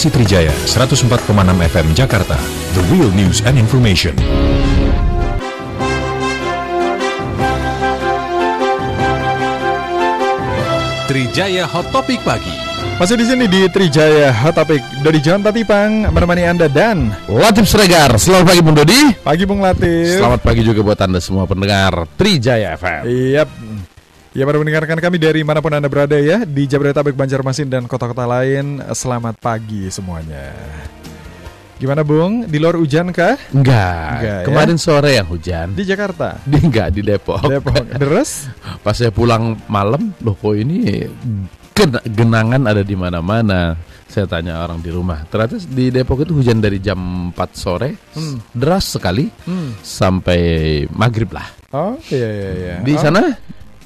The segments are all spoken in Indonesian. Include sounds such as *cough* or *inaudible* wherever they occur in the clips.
frekuensi Trijaya 104,6 FM Jakarta. The Real News and Information. Trijaya Hot Topic Pagi. Masih di sini di Trijaya Hot Topic dari John Tatipang menemani Anda dan Latif Sregar, selamat pagi Bung Dodi pagi Bung Latif. Selamat pagi juga buat Anda semua pendengar Trijaya FM Iya. Ya baru mendengarkan kami dari mana pun Anda berada ya Di Jabodetabek, Banjarmasin, dan kota-kota lain Selamat pagi semuanya Gimana Bung? Di luar hujan kah? Enggak, Enggak, ya? kemarin sore yang hujan Di Jakarta? Di enggak, di Depok Depok Deres? *laughs* Pas saya pulang malam, loh kok ini gen- genangan ada di mana-mana Saya tanya orang di rumah Ternyata di Depok itu hujan dari jam 4 sore Hmm. Deras sekali Hmm. Sampai maghrib lah Oh iya iya iya Di Oh, sana,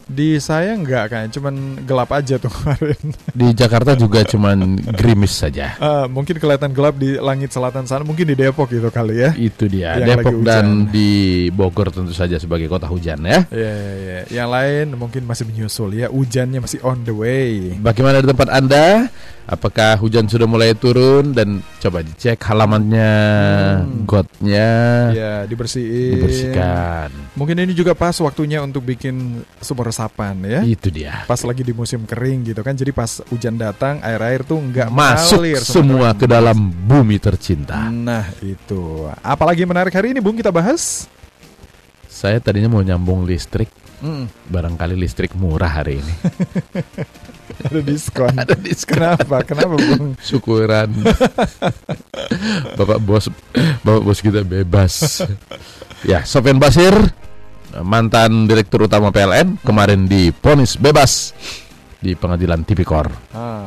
Di saya enggak kan Cuman gelap aja tuh *laughs* kemarin di Jakarta juga cuman gerimis saja Ah, Mungkin kelihatan gelap di langit selatan sana Mungkin di Depok gitu kali ya Itu dia, Yang Depok dan di Bogor tentu saja sebagai kota hujan ya. Iya, iya, iya. Yang lain mungkin masih menyusul ya. Hujannya masih on the way. Bagaimana di tempat Anda? Apakah hujan sudah mulai turun dan coba dicek halamannya, Hmm. gotnya Ya, dibersihin. dibersihkan. Mungkin ini juga pas waktunya untuk bikin sumur resapan ya. Itu dia. Pas lagi di musim kering gitu kan. Jadi pas hujan datang, air-air tuh nggak Masuk mengalir semua ke dalam bumi tercinta. Nah, itu. Apalagi menarik hari ini, Bung, kita bahas? Saya tadinya mau nyambung listrik, Hmm, barangkali listrik murah hari ini. *laughs* ada diskon. *laughs* Ada diskon. Kenapa? Kenapa, Bung? Syukuran. *laughs* Bapak bos Bapak bos kita bebas. ya, Sofian Basir mantan direktur utama PLN kemarin diponis bebas di pengadilan Tipikor. Ah,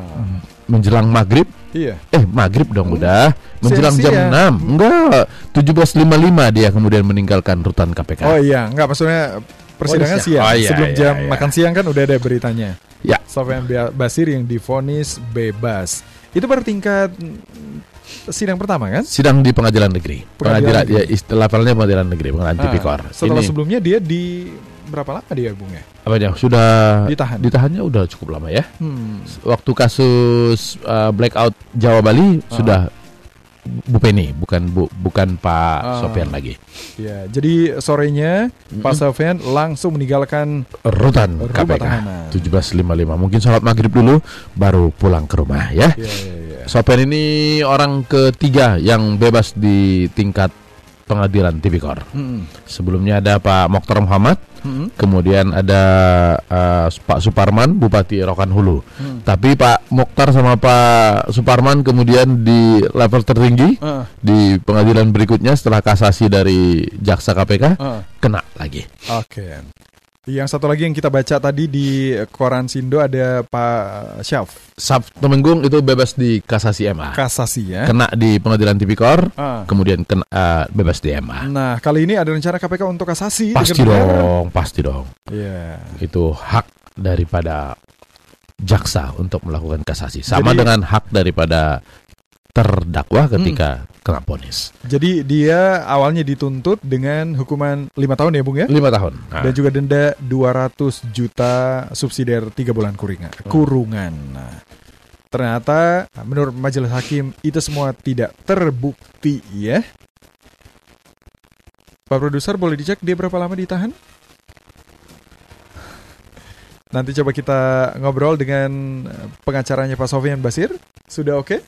Menjelang maghrib, iya. eh maghrib dong udah. Menjelang jam Siang-siang. 6 Enggak, 17.55 dia kemudian meninggalkan rutan KPK. Oh iya, nggak maksudnya persidangan Oh, siang. oh, iya, Sebelum iya, jam iya. makan siang kan udah ada beritanya. Ya. Sofian Basir yang divonis bebas. Itu baru tingkat sidang pertama kan? Sidang di pengadilan negeri. Pengadilan Pengadilan, negeri. ya istilah levelnya pengadilan negeri, pengadilan Ah, Tipikor. setelah Ini sebelumnya dia di berapa lama dia Bung ya? apa ya? Sudah Ditahan. ditahannya udah cukup lama ya. Hmm. waktu kasus uh, blackout Jawa Bali Ah. sudah Bu Penny bukan Bu bukan Pak Ah. Sofian lagi. Ya, jadi sorenya Pak Sofian langsung meninggalkan Rutan KPK tahanan. 17.55. Mungkin sholat maghrib dulu baru pulang ke rumah ya. ya, ya, ya. Sofian ini orang ketiga yang bebas di tingkat pengadilan Tipikor. Hmm. Sebelumnya ada Pak Mokhtar Muhammad, Hmm. kemudian ada uh, Pak Suparman, Bupati Rokan Hulu. Hmm. Tapi Pak Mokhtar sama Pak Suparman kemudian di level tertinggi Ah, di pengadilan berikutnya setelah kasasi dari jaksa KPK ah. kena lagi. Oke. Yang satu lagi yang kita baca tadi di koran Sindo ada Pak Syaf Sabtu Temenggung itu bebas di kasasi MA. kasasi ya. Kena di pengadilan tipikor, Ah. kemudian kena eh, bebas di MA. Nah, kali ini ada rencana KPK untuk kasasi. Pasti dong, pasti dong. Iya. Itu hak daripada jaksa untuk melakukan kasasi. Sama Jadi- dengan hak daripada terdakwa ketika kena ponis. Jadi dia awalnya dituntut dengan hukuman 5 tahun ya, Bung ya? Lima tahun. Nah, Dan juga denda 200 juta subsidiar 3 bulan kuringan, kurungan. Nah, ternyata menurut majelis hakim itu semua tidak terbukti ya. Pak produser boleh dicek dia berapa lama ditahan? Nanti coba kita ngobrol dengan pengacaranya Pak Sofian Basir. Sudah oke?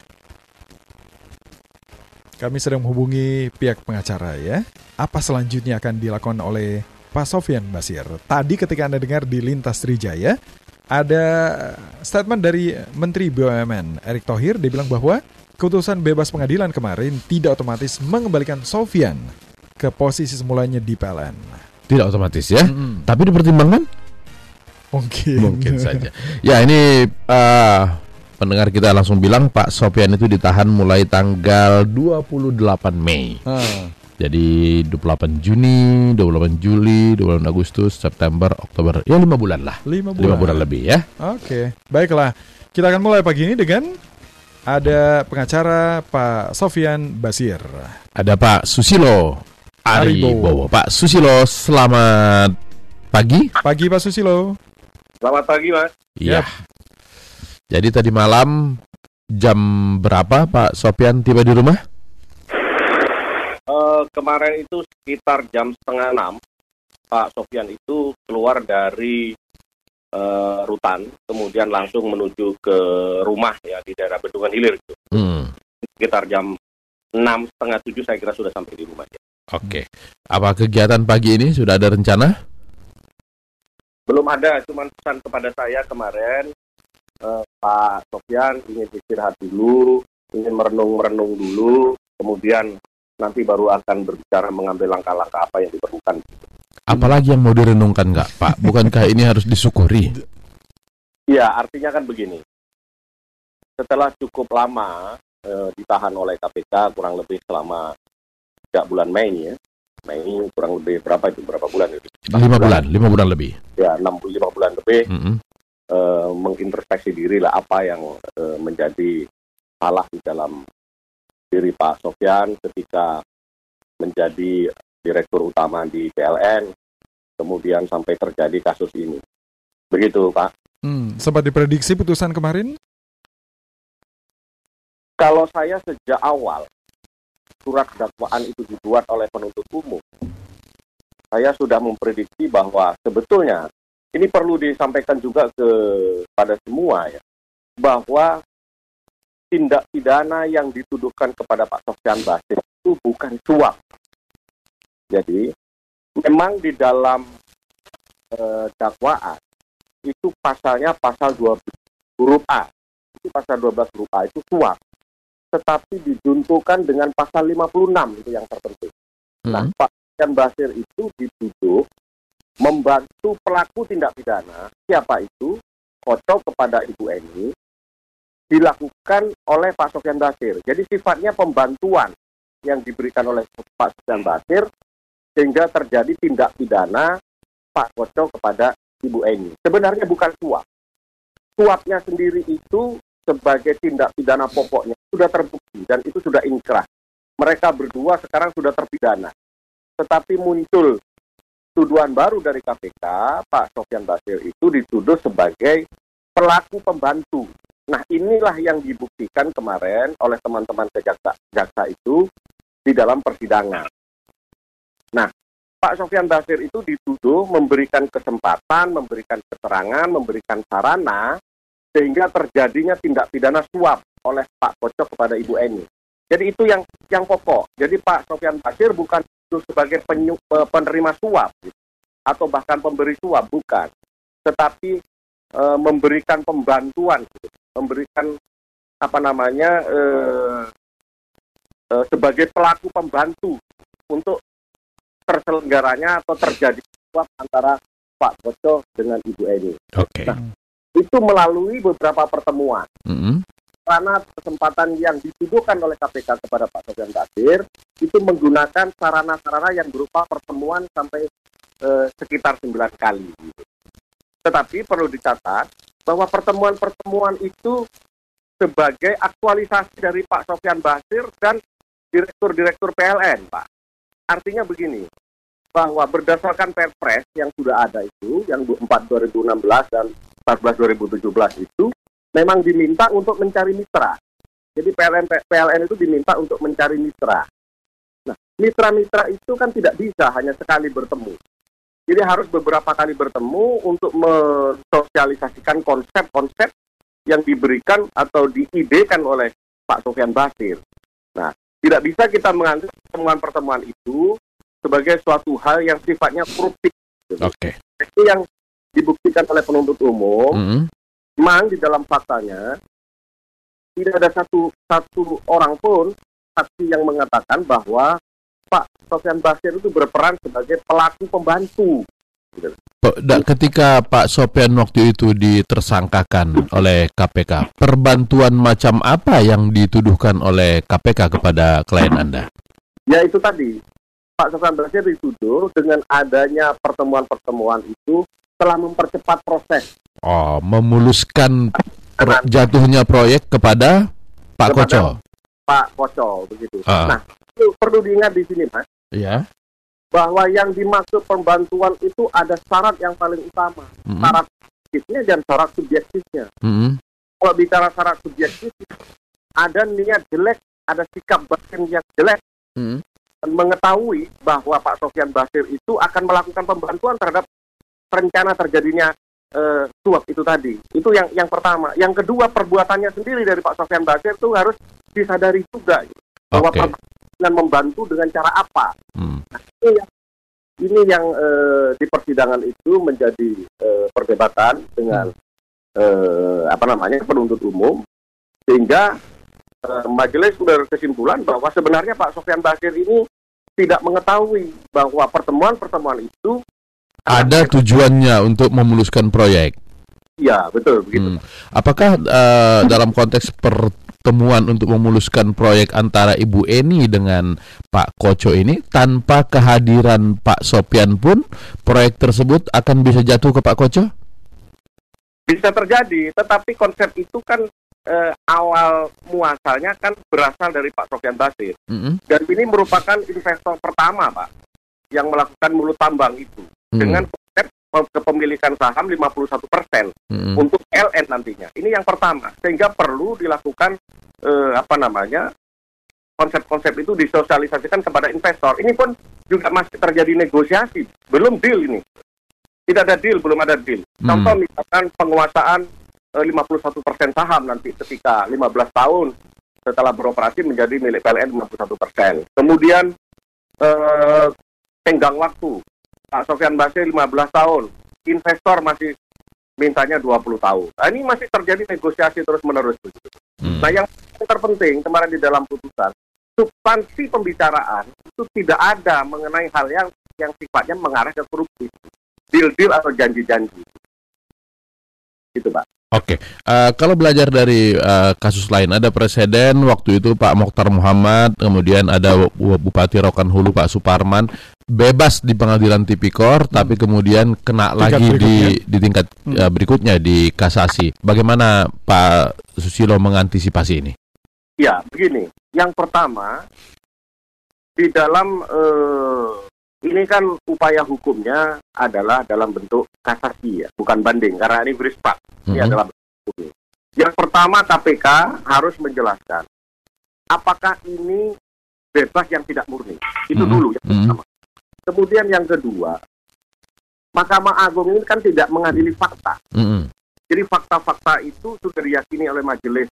Kami sedang menghubungi pihak pengacara ya. Apa selanjutnya akan dilakukan oleh Pak Sofian Basir? Tadi ketika Anda dengar di Lintas Trijaya, ada statement dari Menteri BUMN Erick Thohir. Dia bilang bahwa keputusan bebas pengadilan kemarin tidak otomatis mengembalikan Sofian ke posisi semulanya di PLN. tidak otomatis ya. Mm-mm. Tapi dipertimbangkan Mungkin. Mungkin saja. *laughs* Ya ini eh, pendengar kita langsung bilang Pak Sofian itu ditahan mulai tanggal 28 Mei. Ah, Jadi 28 Juni, 28 Juli, 28 Agustus, September, Oktober. Ya lima bulan lah. lima bulan. Lima bulan lebih ya. Oke, baiklah. Kita akan mulai pagi ini dengan ada pengacara Pak Sofian Basir. Ada Pak Susilo Aribowo. Aribowo. Pak Susilo, selamat pagi. Pagi Pak Susilo. Selamat pagi, Mas. Iya. Jadi tadi malam jam berapa Pak Sopian tiba di rumah? Eh, kemarin itu sekitar jam setengah enam, Pak Sofian itu keluar dari eh, rutan, kemudian langsung menuju ke rumah ya di daerah Bendungan Hilir. Gitu. Hmm, Sekitar jam enam setengah tujuh saya kira sudah sampai di rumah. Ya. Oke. Apa kegiatan pagi ini sudah ada rencana? Belum ada, cuman pesan kepada saya kemarin eh, Pak Sofian ingin istirahat dulu, ingin merenung-merenung dulu, kemudian nanti baru akan berbicara mengambil langkah-langkah apa yang diperlukan. Apalagi yang mau direnungkan nggak Pak? Bukankah ini harus disyukuri? Iya, artinya kan begini. Setelah cukup lama eh, ditahan oleh KPK kurang lebih selama sejak bulan Mei ya. Mei kurang lebih berapa itu berapa bulan itu? Lima bulan, lima bulan lebih. Ya, 6 lima bulan lebih Mm-mm. Eh, mengintrospeksi diri lah apa yang eh, menjadi salah di dalam diri Pak Sofyan ketika menjadi direktur utama di PLN kemudian sampai terjadi kasus ini. Begitu, Pak. Hmm, sempat diprediksi putusan kemarin? Kalau saya sejak awal surat dakwaan itu dibuat oleh penuntut umum, saya sudah memprediksi bahwa sebetulnya ini perlu disampaikan juga kepada semua ya, bahwa tindak pidana yang dituduhkan kepada Pak Sofyan Basir itu bukan suap. Jadi memang di dalam eh, dakwaan itu pasalnya pasal 12 huruf A. Itu pasal 12 huruf A itu suap tetapi dijuntukan dengan pasal 56 itu yang tertentu. Nah, Hmm. Pak Ian Basir itu dituduh membantu pelaku tindak pidana, siapa itu? Foto kepada Ibu Eni dilakukan oleh Pak Sofian Basir. Jadi sifatnya pembantuan yang diberikan oleh Pak Sofian Basir sehingga terjadi tindak pidana Pak Koco kepada Ibu Eni. Sebenarnya bukan suap. Suapnya sendiri itu sebagai tindak pidana pokoknya sudah terbukti dan itu sudah inkrah. Mereka berdua sekarang sudah terpidana. Tetapi muncul tuduhan baru dari KPK, Pak Sofian Basir itu dituduh sebagai pelaku pembantu. Nah, inilah yang dibuktikan kemarin oleh teman-teman kejaksa jaksa itu di dalam persidangan. Nah, Pak Sofian Basir itu dituduh memberikan kesempatan, memberikan keterangan, memberikan sarana sehingga terjadinya tindak pidana suap oleh Pak Kocok kepada Ibu Eni. Jadi itu yang yang pokok. Jadi Pak Sofian Basir bukan itu sebagai penyu, pe- penerima suap gitu. atau bahkan pemberi suap bukan, tetapi e, memberikan pembantuan, gitu. memberikan apa namanya e, e, sebagai pelaku pembantu untuk terselenggaranya atau terjadi suap antara Pak Kocok dengan Ibu Eni Oke. itu melalui beberapa pertemuan. Mm-mm. Karena kesempatan yang dituduhkan oleh KPK kepada Pak Sofian Basir itu menggunakan sarana-sarana yang berupa pertemuan sampai eh, sekitar 9 kali. Tetapi perlu dicatat bahwa pertemuan-pertemuan itu sebagai aktualisasi dari Pak Sofian Basir dan direktur-direktur PLN, Pak. Artinya begini, bahwa berdasarkan Perpres yang sudah ada itu, yang 4 2016 dan 14 2017 itu memang diminta untuk mencari mitra. Jadi PLN PLN itu diminta untuk mencari mitra. Nah, mitra-mitra itu kan tidak bisa hanya sekali bertemu. Jadi harus beberapa kali bertemu untuk mensosialisasikan konsep-konsep yang diberikan atau diidekan oleh Pak Sofian Basir. Nah, tidak bisa kita menganggap pertemuan-pertemuan itu sebagai suatu hal yang sifatnya koruptif. Oke. Itu yang dibuktikan oleh penuntut umum Mm-mm. Memang di dalam faktanya tidak ada satu satu orang pun saksi yang mengatakan bahwa Pak Sofian Basir itu berperan sebagai pelaku pembantu. Pe- da- Ketika Pak Sopian waktu itu ditersangkakan oleh KPK, perbantuan macam apa yang dituduhkan oleh KPK kepada klien Anda? Ya itu tadi Pak Sofian Basir dituduh dengan adanya pertemuan-pertemuan itu telah mempercepat proses Oh, memuluskan pro- jatuhnya proyek kepada Pak Kepada- Koco. Pak Koco begitu. Ah. Nah, itu perlu diingat di sini Mas Ya. bahwa yang dimaksud pembantuan itu ada syarat yang paling utama, Mm-mm. syarat subjektifnya dan syarat subjektifnya. Mm-mm. kalau bicara syarat subjektif ada niat jelek, ada sikap batin yang jelek Mm. mengetahui bahwa Pak Sofian Basir itu akan melakukan pembantuan terhadap rencana terjadinya eh, suap itu tadi. Itu yang yang pertama. Yang kedua perbuatannya sendiri dari Pak Sofian Basir itu harus disadari juga gitu. bahwa Oke. perbuatan dengan membantu dengan cara apa. Mm. Ini yang ini yang eh, di persidangan itu menjadi eh, perdebatan dengan eh, apa namanya penuntut umum sehingga eh, majelis berkesimpulan bahwa sebenarnya Pak Sofian Basir ini tidak mengetahui bahwa pertemuan-pertemuan itu Ada tujuannya untuk memuluskan proyek. ya betul begitu. Hmm. Apakah eh, dalam konteks pertemuan untuk memuluskan proyek antara Ibu Eni dengan Pak Koco ini tanpa kehadiran Pak Sopian pun proyek tersebut akan bisa jatuh ke Pak Koco? Bisa terjadi, tetapi konsep itu kan eh, awal muasalnya kan berasal dari Pak Sofian Basir. Mm-mm. Dan ini merupakan investor pertama, Pak, yang melakukan mulut tambang itu Hmm. dengan konsep pe- kepemilikan saham 51 persen Mm-mm. untuk LN nantinya. Ini yang pertama, sehingga perlu dilakukan eh, apa namanya konsep-konsep itu disosialisasikan kepada investor. Ini pun juga masih terjadi negosiasi, belum deal ini. Tidak ada deal, belum ada deal. Hmm. Contoh misalkan penguasaan eh, 51 persen saham nanti ketika 15 tahun setelah beroperasi menjadi milik PLN 51 persen. Kemudian eh, tenggang waktu Pak Sofian Basir 15 tahun, investor masih mintanya 20 tahun. Nah, ini masih terjadi negosiasi terus menerus. Hmm. Nah, yang terpenting kemarin di dalam putusan, substansi pembicaraan itu tidak ada mengenai hal yang yang sifatnya mengarah ke korupsi, deal-deal atau janji-janji. Gitu, Pak. Oke, Eh, kalau belajar dari eh, kasus lain, ada presiden waktu itu Pak Mokhtar Muhammad, kemudian ada Bu- Bupati Rokan Hulu Pak Suparman bebas di pengadilan tipikor, tapi kemudian kena Tingkat lagi di berikutnya. di tingkat eh, berikutnya di kasasi. Bagaimana Pak Susilo mengantisipasi ini? Ya, begini. Yang pertama, di dalam eh, ini kan upaya hukumnya adalah dalam bentuk kasasi ya, bukan banding karena ini berispat. Ini Mhm. adalah hukum. Yang pertama KPK harus menjelaskan apakah ini bebas yang tidak murni. Itu Mhm. dulu yang Mhm. pertama. Kemudian yang kedua, Mahkamah Agung ini kan tidak mengadili fakta. Mm-mm. Jadi fakta-fakta itu sudah diyakini oleh majelis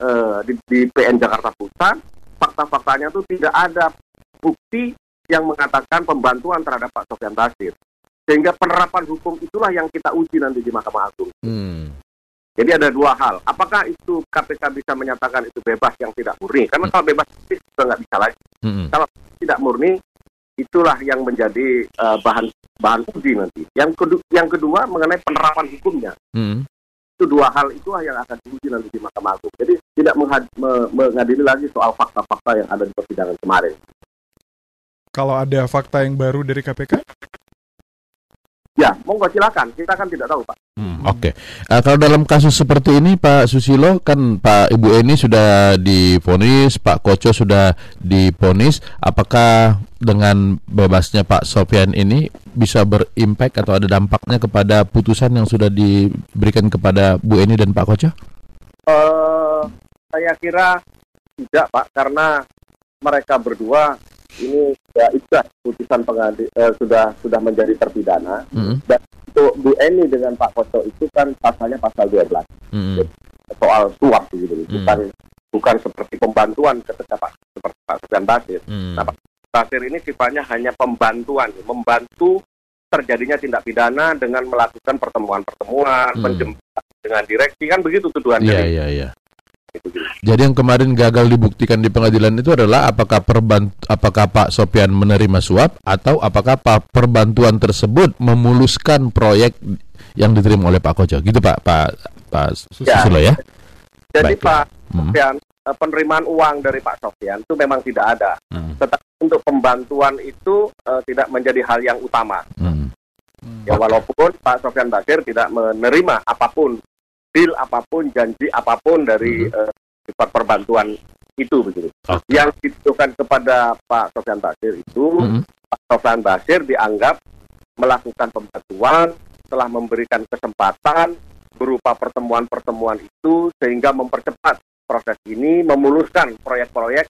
eh, di, di PN Jakarta Pusat. Fakta-faktanya itu tidak ada bukti yang mengatakan pembantuan terhadap Pak Sofian Basir. Sehingga penerapan hukum itulah yang kita uji nanti di Mahkamah Agung. Hmm. Jadi ada dua hal. Apakah itu KPK bisa menyatakan itu bebas yang tidak murni? Karena kalau bebas itu sudah nggak bisa lagi. Mm-mm. Tidak murni, itulah yang menjadi eh, bahan bahan uji nanti. Yang kedua, yang kedua mengenai penerapan hukumnya. Mm-mm. itu dua hal itulah yang akan diuji nanti di Mahkamah Agung. Jadi tidak mengadili lagi soal fakta-fakta yang ada di persidangan kemarin. Kalau ada fakta yang baru dari KPK? Ya, monggo silakan. Kita kan tidak tahu, Pak. Hmm, Oke, Eh, kalau dalam kasus seperti ini Pak Susilo kan Pak Ibu Eni sudah diponis, Pak Koco sudah diponis. Apakah dengan bebasnya Pak Sofian ini bisa berimpact atau ada dampaknya kepada putusan yang sudah diberikan kepada Bu Eni dan Pak Koco? Eh, saya kira tidak, Pak, karena mereka berdua ini sudah ikhlas putusan pengadi eh, sudah sudah menjadi terpidana. Mm, Untuk Bu Eni dengan Pak Koco itu kan pasalnya pasal 12 mm, soal suap gitu, Hmm. bukan bukan seperti pembantuan ketika Pak seperti Pak Basir. mm. Nah, Pak Basir ini sifatnya hanya pembantuan, membantu terjadinya tindak pidana dengan melakukan pertemuan-pertemuan, Hmm. penjemputan dengan direksi kan begitu tuduhannya. Iya, iya, iya. Gitu, gitu. Jadi yang kemarin gagal dibuktikan di pengadilan itu adalah apakah perban apakah Pak Sopian menerima suap atau apakah Pak perbantuan tersebut memuluskan proyek yang diterima oleh Pak Koco. Gitu Pak Pak Pak Ya. Susilo ya. Jadi Baik, Pak Hmm. Sofian, eh, penerimaan uang dari Pak Sofian itu memang tidak ada. Hmm. Tetapi untuk pembantuan itu eh, tidak menjadi hal yang utama. Hmm. Ya walaupun Pak Sofian Basir tidak menerima apa pun deal apa pun, janji apa pun dari eh, sifat perbantuan itu begitu. Oke. Yang ditujukan kepada Pak Sofian Basir itu Hmm. Pak Sofyan Basir dianggap melakukan pembantuan telah memberikan kesempatan berupa pertemuan-pertemuan itu sehingga mempercepat proses ini memuluskan proyek-proyek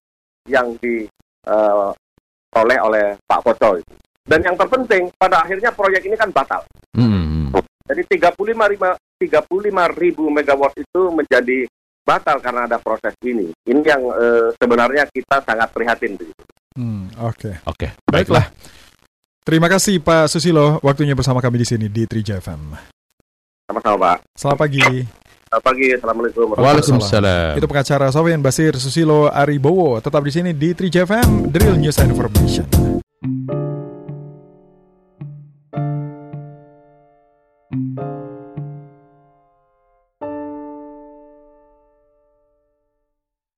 yang diperoleh oleh Pak Koco. itu. Dan yang terpenting, pada akhirnya proyek ini kan batal. Hmm. Jadi 35 ribu, 35 ribu megawatt itu menjadi batal karena ada proses ini. Ini yang eh, sebenarnya kita sangat prihatin. Hmm, Oke. Oke, Baiklah. Terima kasih Pak Susilo waktunya bersama kami di sini di Trija FM. Sama-sama Pak. Selamat pagi. Selamat pagi, Assalamualaikum. Waalaikumsalam. Itu pengacara Sofian Basir Susilo Aribowo tetap di sini di Trija FM The Real News and Information.